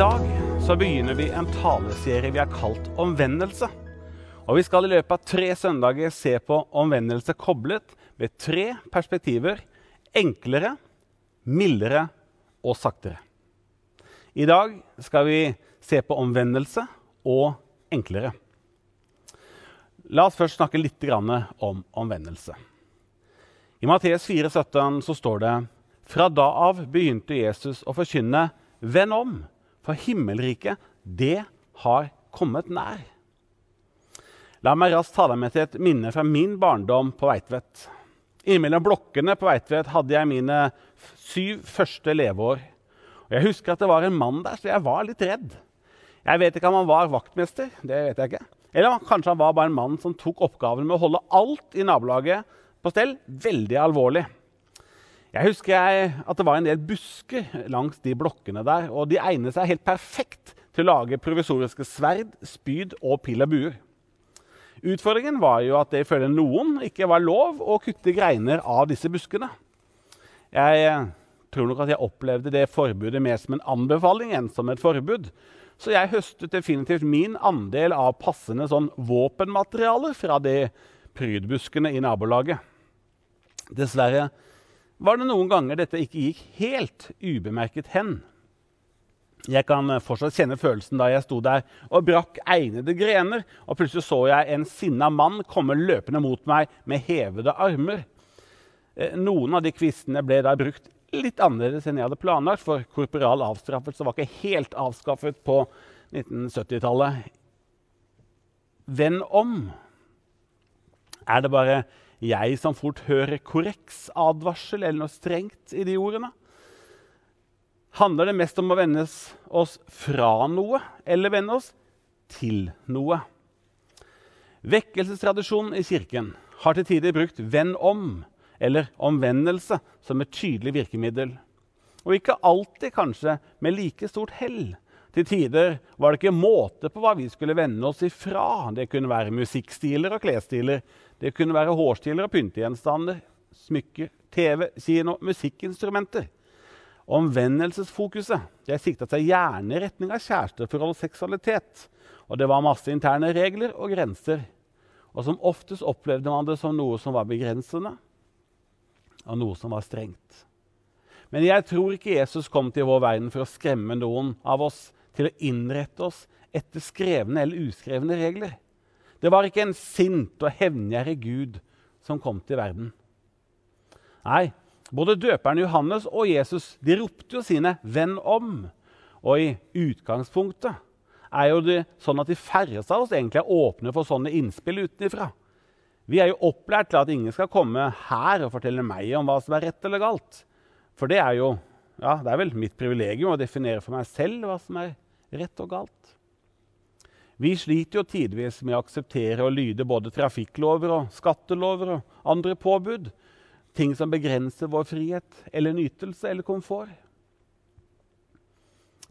dag så begynner vi en taleserie vi har kalt Omvendelse. Og Vi skal i løpet av tre søndager se på omvendelse koblet med tre perspektiver enklere, mildere og saktere. I dag skal vi se på omvendelse og enklere. La oss først snakke litt om omvendelse. I Matteus 4,17 så står det fra da av begynte Jesus å forkynne 'Venn om', for himmelriket, det har kommet nær. La meg raskt ta deg med til et minne fra min barndom på Veitvet. Innimellom blokkene på Veitvet hadde jeg mine syv første leveår. Og jeg husker at det var en mann der, så jeg var litt redd. Jeg vet ikke om han var vaktmester, det vet jeg ikke. Eller kanskje han var bare en mann som tok oppgaven med å holde alt i nabolaget på stell veldig alvorlig. Jeg husker jeg at det var en del busker langs de blokkene der, og de egnet seg helt perfekt til å lage provisoriske sverd, spyd og pil og buer. Utfordringen var jo at det ifølge noen ikke var lov å kutte greiner av disse buskene. Jeg eh, tror nok at jeg opplevde det forbudet mer som en anbefaling enn som et forbud. Så jeg høstet definitivt min andel av passende sånn våpenmateriale fra de prydbuskene i nabolaget. Dessverre var det noen ganger dette ikke gikk helt ubemerket hen. Jeg kan fortsatt kjenne følelsen da jeg sto der og brakk egnede grener, og plutselig så jeg en sinna mann komme løpende mot meg med hevede armer. Eh, noen av de kvistene ble da brukt litt annerledes enn jeg hadde planlagt, for korporal avstraffelse var ikke helt avskaffet på 1970-tallet. Venn om. Er det bare jeg som fort hører korreksadvarsel eller noe strengt i de ordene? Handler det mest om å vende oss fra noe eller vende oss til noe? Vekkelsestradisjonen i Kirken har til tider brukt 'venn om' eller omvendelse som et tydelig virkemiddel. Og ikke alltid kanskje med like stort hell. Til tider var det ikke måte på hva vi skulle vende oss ifra. Det kunne være musikkstiler og klesstiler. Det kunne være hårstiler og pyntegjenstander, smykker, TV, kino, musikkinstrumenter. Omvendelsesfokuset det sikta seg gjerne i retning av kjæresteforhold og seksualitet. Og det var masse interne regler og grenser. Og som oftest opplevde man det som noe som var begrensende, og noe som var strengt. Men jeg tror ikke Jesus kom til vår verden for å skremme noen av oss til å innrette oss etter skrevne eller uskrevne regler. Det var ikke en sint og hevngjerrig Gud som kom til verden. Nei, både døperen Johannes og Jesus de ropte jo sine 'venn om'. Og i utgangspunktet er jo det sånn at de færreste av oss egentlig er åpne for sånne innspill utenfra. Vi er jo opplært til at ingen skal komme her og fortelle meg om hva som er rett eller galt. For det er jo ja, det er vel mitt privilegium å definere for meg selv hva som er rett og galt. Vi sliter jo tidvis med å akseptere og lyde både trafikklover og skattelover og andre påbud. Ting som begrenser vår frihet eller nytelse eller komfort.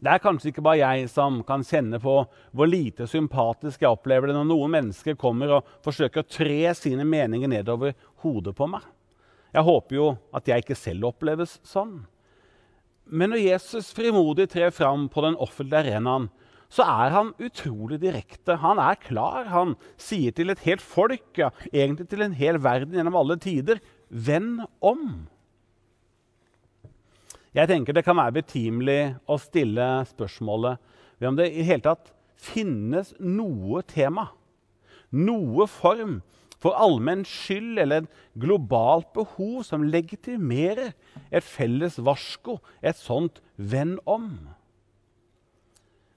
Det er kanskje ikke bare jeg som kan kjenne på hvor lite sympatisk jeg opplever det når noen mennesker kommer og forsøker å tre sine meninger nedover hodet på meg. Jeg håper jo at jeg ikke selv oppleves sånn. Men når Jesus frimodig trer fram på den offentlige arenaen, så er han utrolig direkte. Han er klar. Han sier til et helt folk, ja, egentlig til en hel verden gjennom alle tider, 'Venn om'. Jeg tenker Det kan være betimelig å stille spørsmålet om det i hele tatt finnes noe tema, noe form, for allmenn skyld eller et globalt behov som legitimerer et felles varsko, et sånt 'venn om'.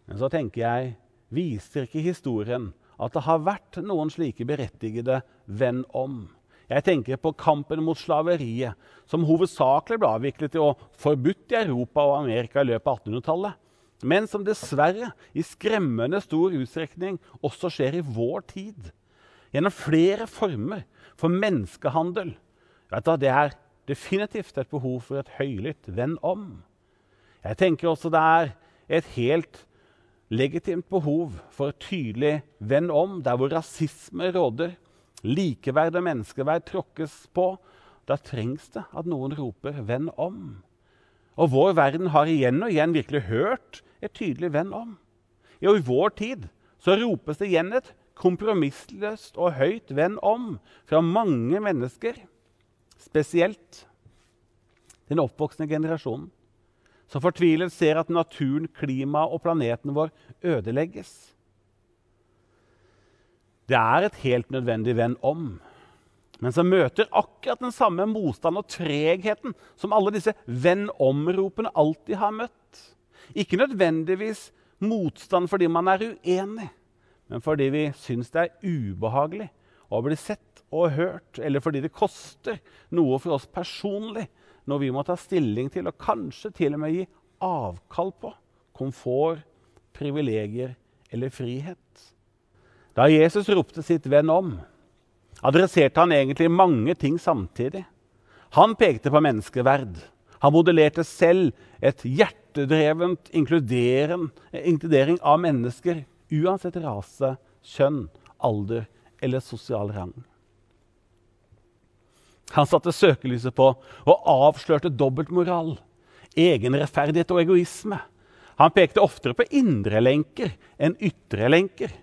Men så tenker jeg viser ikke historien at det har vært noen slike berettigede venn om. Jeg tenker på kampen mot slaveriet, som hovedsakelig ble avviklet og forbudt i Europa og Amerika i løpet av 1800-tallet, men som dessverre i skremmende stor utstrekning også skjer i vår tid. Gjennom flere former for menneskehandel. Vet Du, det er definitivt et behov for et høylytt 'venn om'. Jeg tenker også det er et helt legitimt behov for et tydelig 'venn om', der hvor rasisme råder, likeverd og menneskeverd tråkkes på. Da trengs det at noen roper 'venn om'. Og vår verden har igjen og igjen virkelig hørt et tydelig 'venn om'. I vår tid så ropes det igjen et kompromissløst og høyt 'venn om' fra mange mennesker, spesielt den oppvoksende generasjonen, som fortvilet ser at naturen, klimaet og planeten vår ødelegges. Det er et helt nødvendig venn om, men som møter akkurat den samme motstand og tregheten som alle disse venn om-ropene alltid har møtt. Ikke nødvendigvis motstand fordi man er uenig, men fordi vi syns det er ubehagelig å bli sett og hørt, eller fordi det koster noe for oss personlig når vi må ta stilling til og kanskje til og med gi avkall på komfort, privilegier eller frihet. Da Jesus ropte sitt venn om, adresserte han egentlig mange ting samtidig. Han pekte på menneskeverd. Han modellerte selv et hjertedrevent inkludering av mennesker, uansett rase, kjønn, alder eller sosial rang. Han satte søkelyset på og avslørte dobbeltmoral, egenrettferdighet og egoisme. Han pekte oftere på indre lenker enn ytre lenker.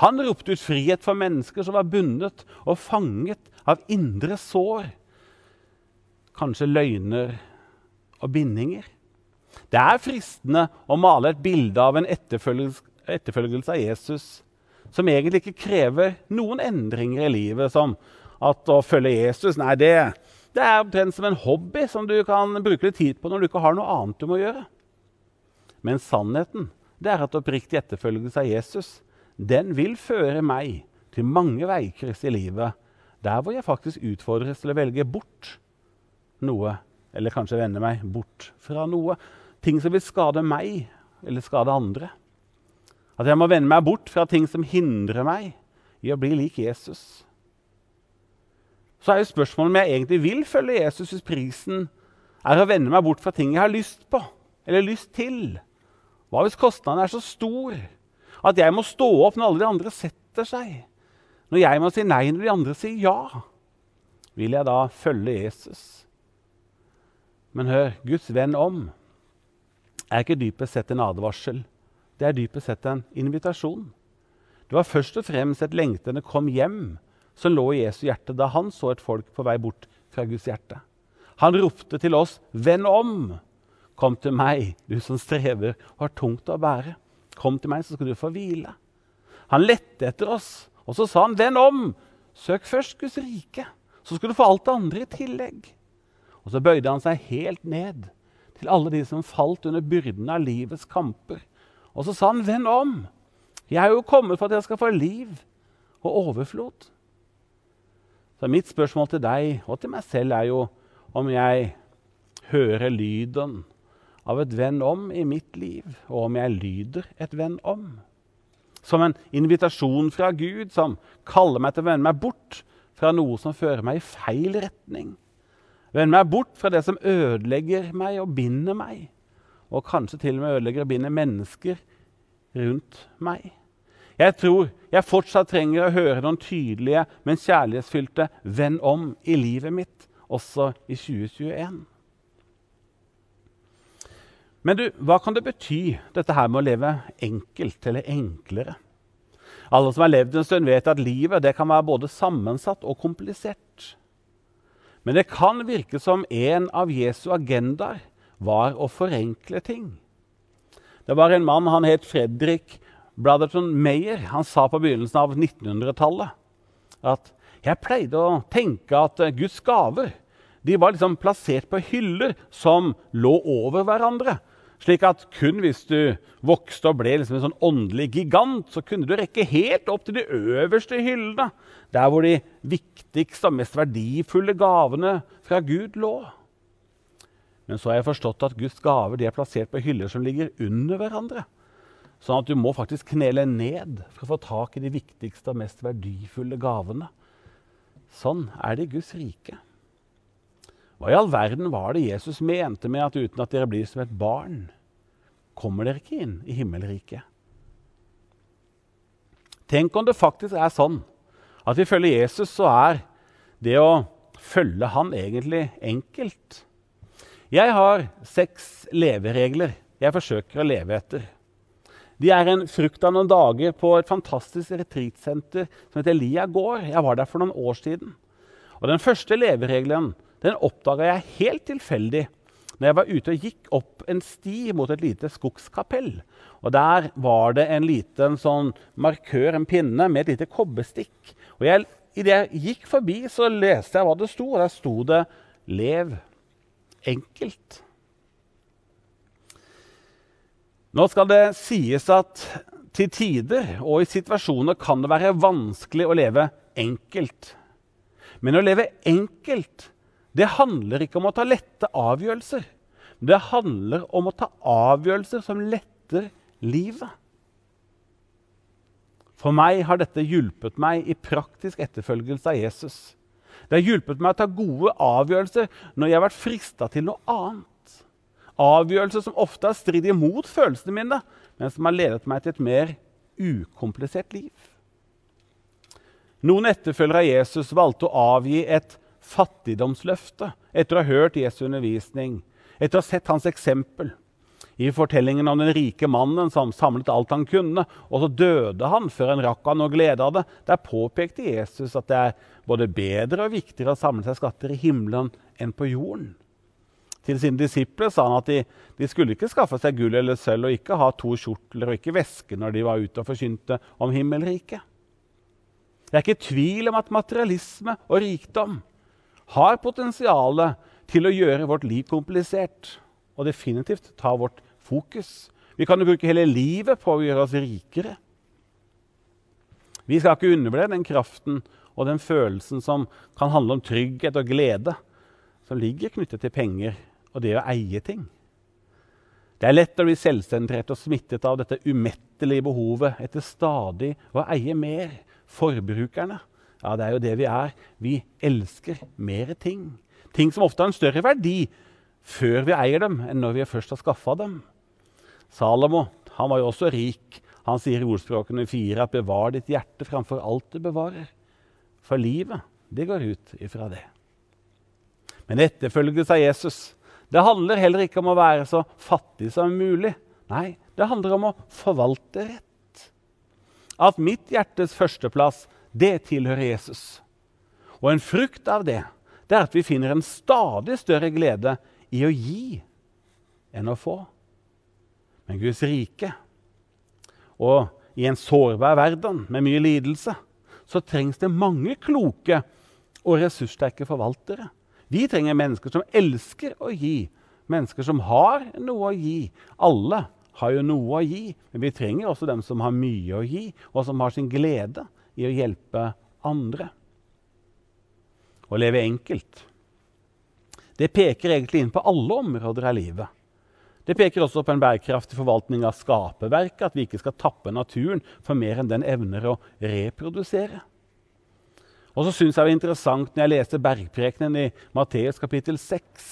Han ropte ut frihet for mennesker som var bundet og fanget av indre sår. Kanskje løgner og bindinger. Det er fristende å male et bilde av en etterfølgelse, etterfølgelse av Jesus som egentlig ikke krever noen endringer i livet, som at å følge Jesus nei, det, det er omtrent som en hobby som du kan bruke litt tid på når du ikke har noe annet du må gjøre. Men sannheten det er at oppriktig etterfølgelse av Jesus den vil føre meg til mange veikryss i livet der hvor jeg faktisk utfordres til å velge bort noe, eller kanskje vende meg bort fra noe. Ting som vil skade meg eller skade andre. At jeg må vende meg bort fra ting som hindrer meg i å bli lik Jesus. Så er jo spørsmålet om jeg egentlig vil følge Jesus hvis prisen er å vende meg bort fra ting jeg har lyst på eller lyst til. Hva hvis kostnaden er så stor at jeg må stå opp når alle de andre setter seg? Når jeg må si nei når de andre sier ja? Vil jeg da følge Jesus? Men hør, Guds venn om er ikke dypest sett en advarsel. Det er dypest sett en invitasjon. Det var først og fremst et lengtende 'kom hjem' som lå i Jesu hjerte da han så et folk på vei bort fra Guds hjerte. Han ropte til oss, 'Venn om! Kom til meg, du som strever og har tungt å bære.' Kom til meg, så skal du få hvile. Han lette etter oss, og så sa han, 'Venn om! Søk først Guds rike, så skal du få alt det andre i tillegg.' Og så bøyde han seg helt ned til alle de som falt under byrden av livets kamper. Og så sa han, 'Venn om! Jeg er jo kommet for at jeg skal få liv og overflod.' Så mitt spørsmål til deg og til meg selv er jo om jeg hører lyden av et venn om i mitt liv, og om jeg lyder et venn om. Som en invitasjon fra Gud som kaller meg til å vende meg bort fra noe som fører meg i feil retning. Vende meg bort fra det som ødelegger meg og binder meg, og kanskje til og med ødelegger og binder mennesker rundt meg. Jeg tror jeg fortsatt trenger å høre noen tydelige, men kjærlighetsfylte 'venn om' i livet mitt, også i 2021. Men du, hva kan det bety, dette her med å leve enkelt eller enklere? Alle som har levd en stund, vet at livet kan være både sammensatt og komplisert. Men det kan virke som en av Jesu agendaer var å forenkle ting. Det var en mann, han het Fredrik Brotherton Meyer. han sa på begynnelsen av 1900-tallet at jeg pleide å tenke at eh, Guds gaver de var liksom plassert på hyller som lå over hverandre. Slik at kun hvis du vokste og ble liksom en sånn åndelig gigant, så kunne du rekke helt opp til de øverste hyllene, der hvor de viktigste og mest verdifulle gavene fra Gud lå. Men så har jeg forstått at Guds gaver de er plassert på hyller som ligger under hverandre. Sånn at du må faktisk knele ned for å få tak i de viktigste og mest verdifulle gavene. Sånn er det i Guds rike. Hva i all verden var det Jesus mente med at uten at dere blir som et barn, kommer dere ikke inn i himmelriket? Tenk om det faktisk er sånn at ifølge Jesus så er det å følge han egentlig enkelt. Jeg har seks leveregler jeg forsøker å leve etter. De er en frukt av noen dager på et fantastisk retreatsenter som heter Lia gård. Jeg var der for noen år siden. Og Den første leveregelen den oppdaga jeg helt tilfeldig når jeg var ute og gikk opp en sti mot et lite skogskapell. Og Der var det en liten sånn markør, en pinne, med et lite kobberstikk. Og Idet jeg gikk forbi, så leste jeg hva det sto, der sto det 'Lev enkelt'. Nå skal det sies at til tider og i situasjoner kan det være vanskelig å leve enkelt. Men å leve enkelt det handler ikke om å ta lette avgjørelser. Det handler om å ta avgjørelser som letter livet. For meg har dette hjulpet meg i praktisk etterfølgelse av Jesus. Det har hjulpet meg å ta gode avgjørelser når jeg har vært frista til noe annet. Avgjørelser som ofte har stridd imot følelsene mine, men som har ledet meg til et mer ukomplisert liv. Noen etterfølgere av Jesus valgte å avgi et fattigdomsløfte etter å ha hørt Jesu undervisning, etter å ha sett hans eksempel. I fortellingen om den rike mannen som samlet alt han kunne, og så døde han før han rakk han noe glede av det, der påpekte Jesus at det er både bedre og viktigere å samle seg skatter i himmelen enn på jorden. Til sine disipler sa han at de, de skulle ikke skaffe seg gull eller sølv og ikke ha to kjortler og ikke væske når de var ute og forkynte om himmelriket. Det er ikke tvil om at materialisme og rikdom har potensialet til å gjøre vårt liv komplisert og definitivt ta vårt fokus. Vi kan jo bruke hele livet på å gjøre oss rikere. Vi skal ikke undervurdere den kraften og den følelsen som kan handle om trygghet og glede, som ligger knyttet til penger og det å eie ting. Det er lett å bli selvsentrert og smittet av dette umettelige behovet etter stadig å eie mer. Forbrukerne. Ja, det er jo det vi er. Vi elsker mer ting. Ting som ofte har en større verdi før vi eier dem, enn når vi først har skaffa dem. Salomo han var jo også rik. Han sier i ordspråkene fire at 'bevar ditt hjerte framfor alt du bevarer'. For livet, det går ut ifra det. Men etterfølgelse av Jesus det handler heller ikke om å være så fattig som mulig. Nei, det handler om å forvalte rett. At mitt hjertes førsteplass, det tilhører Jesus. Og en frukt av det, det er at vi finner en stadig større glede i å gi enn å få. Men Guds rike og i en sårbar verden med mye lidelse så trengs det mange kloke og ressurssterke forvaltere. Vi trenger mennesker som elsker å gi, mennesker som har noe å gi. Alle har jo noe å gi, men vi trenger også dem som har mye å gi, og som har sin glede i å hjelpe andre. Å leve enkelt det peker egentlig inn på alle områder av livet. Det peker også på en bærekraftig forvaltning av skaperverket, at vi ikke skal tappe naturen for mer enn den evner å reprodusere. Og så syns jeg det var interessant når jeg leste bergprekenen i Matteus kapittel 6.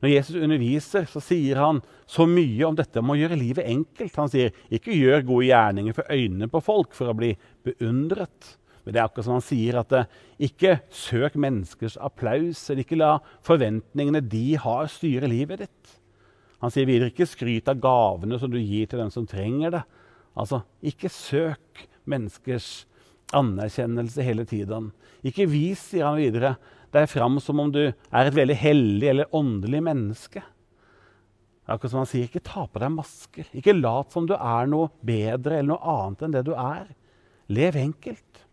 Når Jesus underviser, så sier han så mye om dette med å gjøre livet enkelt. Han sier ikke 'gjør gode gjerninger for øynene på folk for å bli beundret'. Det er akkurat som han sier at det, ikke søk menneskers applaus, eller ikke la forventningene de har, styre livet ditt. Han sier videre ikke skryt av gavene som du gir til den som trenger det. Altså, ikke søk menneskers anerkjennelse hele tiden. Ikke vis, sier han videre, deg fram som om du er et veldig hellig eller åndelig menneske. Akkurat som han sier, ikke ta på deg masker. Ikke lat som du er noe bedre eller noe annet enn det du er. Lev enkelt.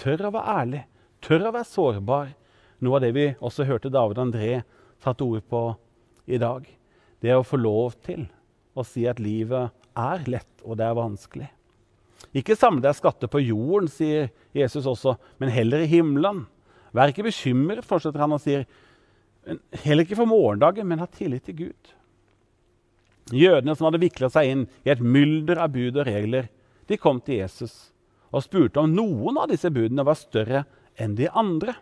Tør å være ærlig. Tør å være sårbar. Noe av det vi også hørte David André tatt ord på i dag. Det å få lov til å si at livet er lett, og det er vanskelig. Ikke samle deg skatter på jorden, sier Jesus også, men heller i himmelen. Vær ikke bekymret, fortsetter han og sier. Heller ikke for morgendagen, men ha tillit til Gud. Jødene som hadde vikla seg inn i et mylder av bud og regler, de kom til Jesus og spurte om noen av disse budene var større enn de andre.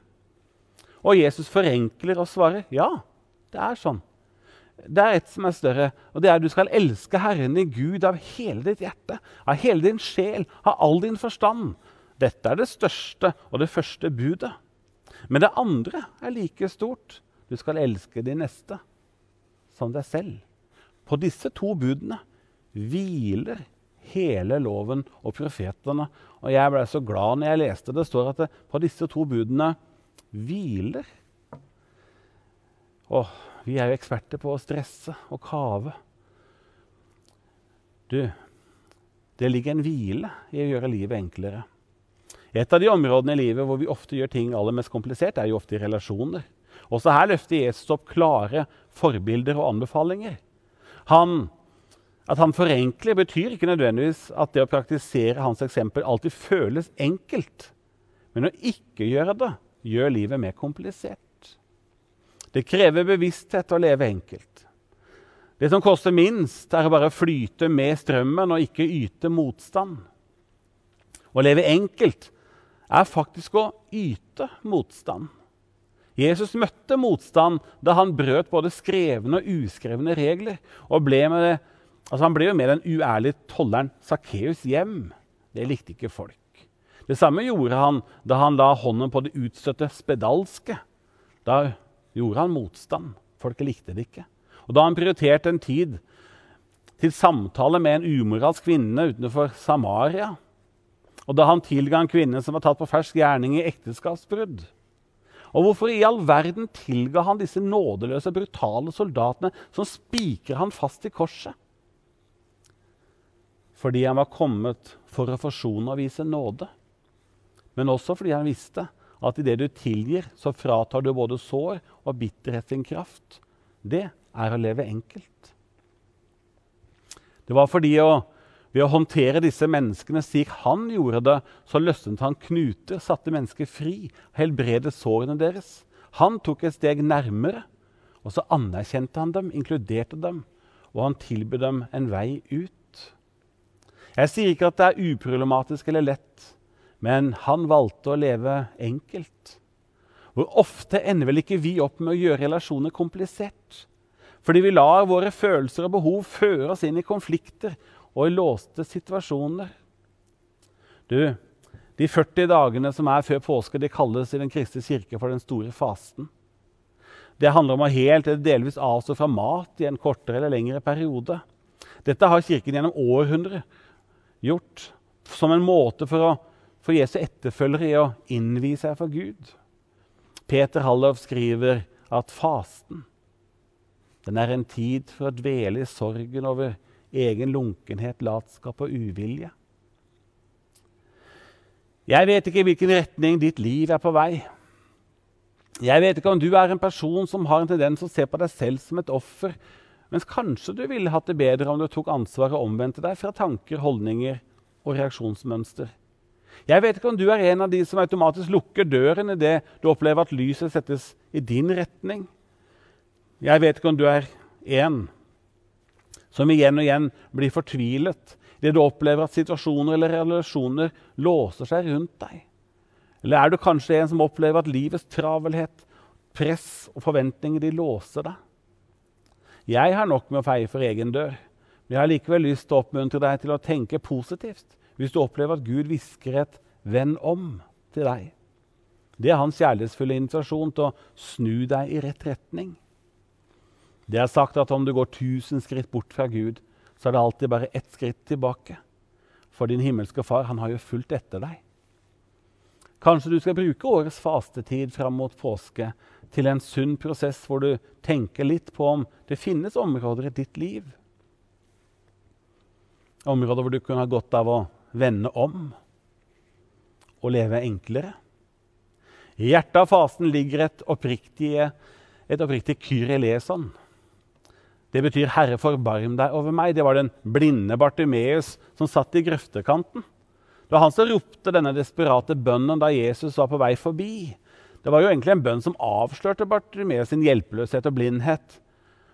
Og Jesus forenkler og svarer ja, det er sånn. Det er ett som er større, og det er at du skal elske Herren i Gud av hele ditt hjerte, av hele din sjel, av all din forstand. Dette er det største og det første budet. Men det andre er like stort. Du skal elske din neste som deg selv. På disse to budene hviler hele loven og profetene. Og jeg ble så glad når jeg leste det. Det står at det, på disse to budene hviler. Åh, vi er jo eksperter på å stresse og kave. Du, det ligger en hvile i å gjøre livet enklere. Et av de områdene i livet hvor vi ofte gjør ting aller mest komplisert, er jo ofte i relasjoner. Også her løfter Jesus opp klare forbilder og anbefalinger. Han, at han forenkler, betyr ikke nødvendigvis at det å praktisere hans eksempel alltid føles enkelt. Men å ikke gjøre det gjør livet mer komplisert. Det krever bevissthet å leve enkelt. Det som koster minst, er å bare flyte med strømmen og ikke yte motstand. Å leve enkelt er faktisk å yte motstand. Jesus møtte motstand da han brøt både skrevne og uskrevne regler. og ble med det, altså Han ble jo med den uærlige tolleren Sakkeus hjem. Det likte ikke folk. Det samme gjorde han da han la hånden på det utstøtte spedalske. Da gjorde han motstand. Folk likte det ikke. Og da han prioriterte en tid til samtale med en umoralsk kvinne utenfor Samaria, og da han tilga en kvinne som var tatt på fersk gjerning i ekteskapsbrudd, og hvorfor i all verden tilga han disse nådeløse, brutale soldatene som spikra han fast i korset? Fordi han var kommet for å forsone og vise nåde. Men også fordi han visste at i det du tilgir, så fratar du både sår og bitterhet sin kraft. Det er å leve enkelt. Det var fordi å ved å håndtere disse menneskene slik han gjorde det, så løsnet han knuter, satte mennesker fri, helbredet sårene deres. Han tok et steg nærmere, og så anerkjente han dem, inkluderte dem, og han tilbød dem en vei ut. Jeg sier ikke at det er uproblematisk eller lett, men han valgte å leve enkelt. Hvor ofte ender vel ikke vi opp med å gjøre relasjoner komplisert? Fordi vi lar våre følelser og behov føre oss inn i konflikter og i låste situasjoner. Du, de 40 dagene som er før påske, de kalles i Den kristne kirke for den store fasten. Det handler om å helt eller delvis avstå fra mat i en kortere eller lengre periode. Dette har Kirken gjennom århundrer gjort som en måte for, å, for Jesu etterfølgere i å innvie seg for Gud. Peter Hallov skriver at fasten den er en tid for å dvele i sorgen over egen lunkenhet, latskap og uvilje. Jeg vet ikke i hvilken retning ditt liv er på vei. Jeg vet ikke om du er en person som har en tendens å se på deg selv som et offer, mens kanskje du ville hatt det bedre om du tok ansvaret og omvendte deg fra tanker, holdninger og reaksjonsmønster. Jeg vet ikke om du er en av de som automatisk lukker døren idet du opplever at lyset settes i din retning. Jeg vet ikke om du er en som igjen og igjen blir fortvilet idet du opplever at situasjoner eller relasjoner låser seg rundt deg? Eller er du kanskje en som opplever at livets travelhet, press og forventninger de låser deg? Jeg har nok med å feie for egen dør, men jeg har likevel lyst til å oppmuntre deg til å tenke positivt hvis du opplever at Gud hvisker et 'venn om' til deg. Det er hans kjærlighetsfulle invitasjon til å snu deg i rett retning. Det er sagt at om du går tusen skritt bort fra Gud, så er det alltid bare ett skritt tilbake. For din himmelske far, han har jo fulgt etter deg. Kanskje du skal bruke årets fastetid fram mot påske til en sunn prosess hvor du tenker litt på om det finnes områder i ditt liv. Områder hvor du kunne ha godt av å vende om og leve enklere. I hjertet av fasen ligger et oppriktig, et oppriktig kyreleson. Det betyr 'Herre, forbarm deg over meg'. Det var den blinde Bartimeus som satt i grøftekanten. Det var han som ropte denne desperate bønnen da Jesus var på vei forbi. Det var jo egentlig en bønn som avslørte Bartimeus sin hjelpeløshet og blindhet.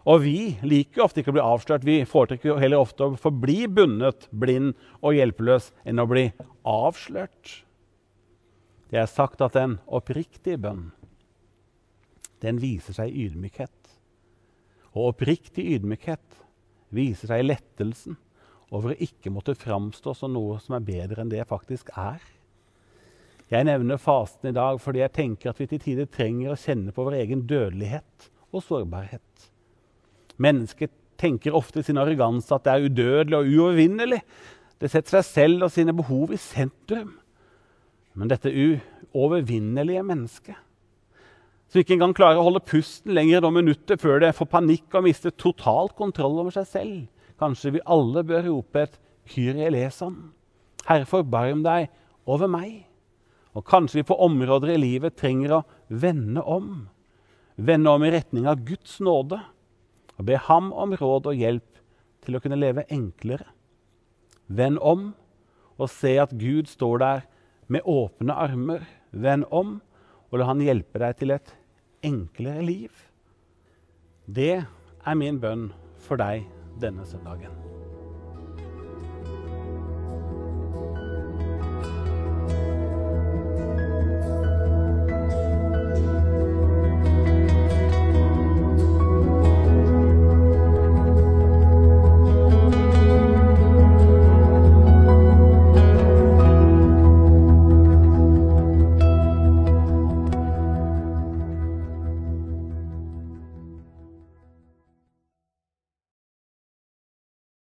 Og vi liker jo ofte ikke å bli avslørt. Vi foretrekker heller ofte å forbli bundet, blind og hjelpeløs enn å bli avslørt. Det er sagt at en oppriktig bønn den viser seg ydmykhet. Og oppriktig ydmykhet viser seg lettelsen over å ikke måtte framstå som noe som er bedre enn det faktisk er. Jeg nevner fasten i dag fordi jeg tenker at vi til tider trenger å kjenne på vår egen dødelighet og sårbarhet. Mennesket tenker ofte i sin arroganse at det er udødelig og uovervinnelig. Det setter seg selv og sine behov i sentrum. Men dette uovervinnelige mennesket, som ikke engang klarer å holde pusten lenger enn noen minutter før det får panikk og mister totalt kontroll over seg selv Kanskje vi alle bør rope et Kyrie eleison. Herre, forbarm deg over meg. Og kanskje vi på områder i livet trenger å vende om. Vende om i retning av Guds nåde og be ham om råd og hjelp til å kunne leve enklere. Vend om og se at Gud står der med åpne armer. Vend om og la han hjelpe deg til et enklere liv. Det er min bønn for deg denne søndagen.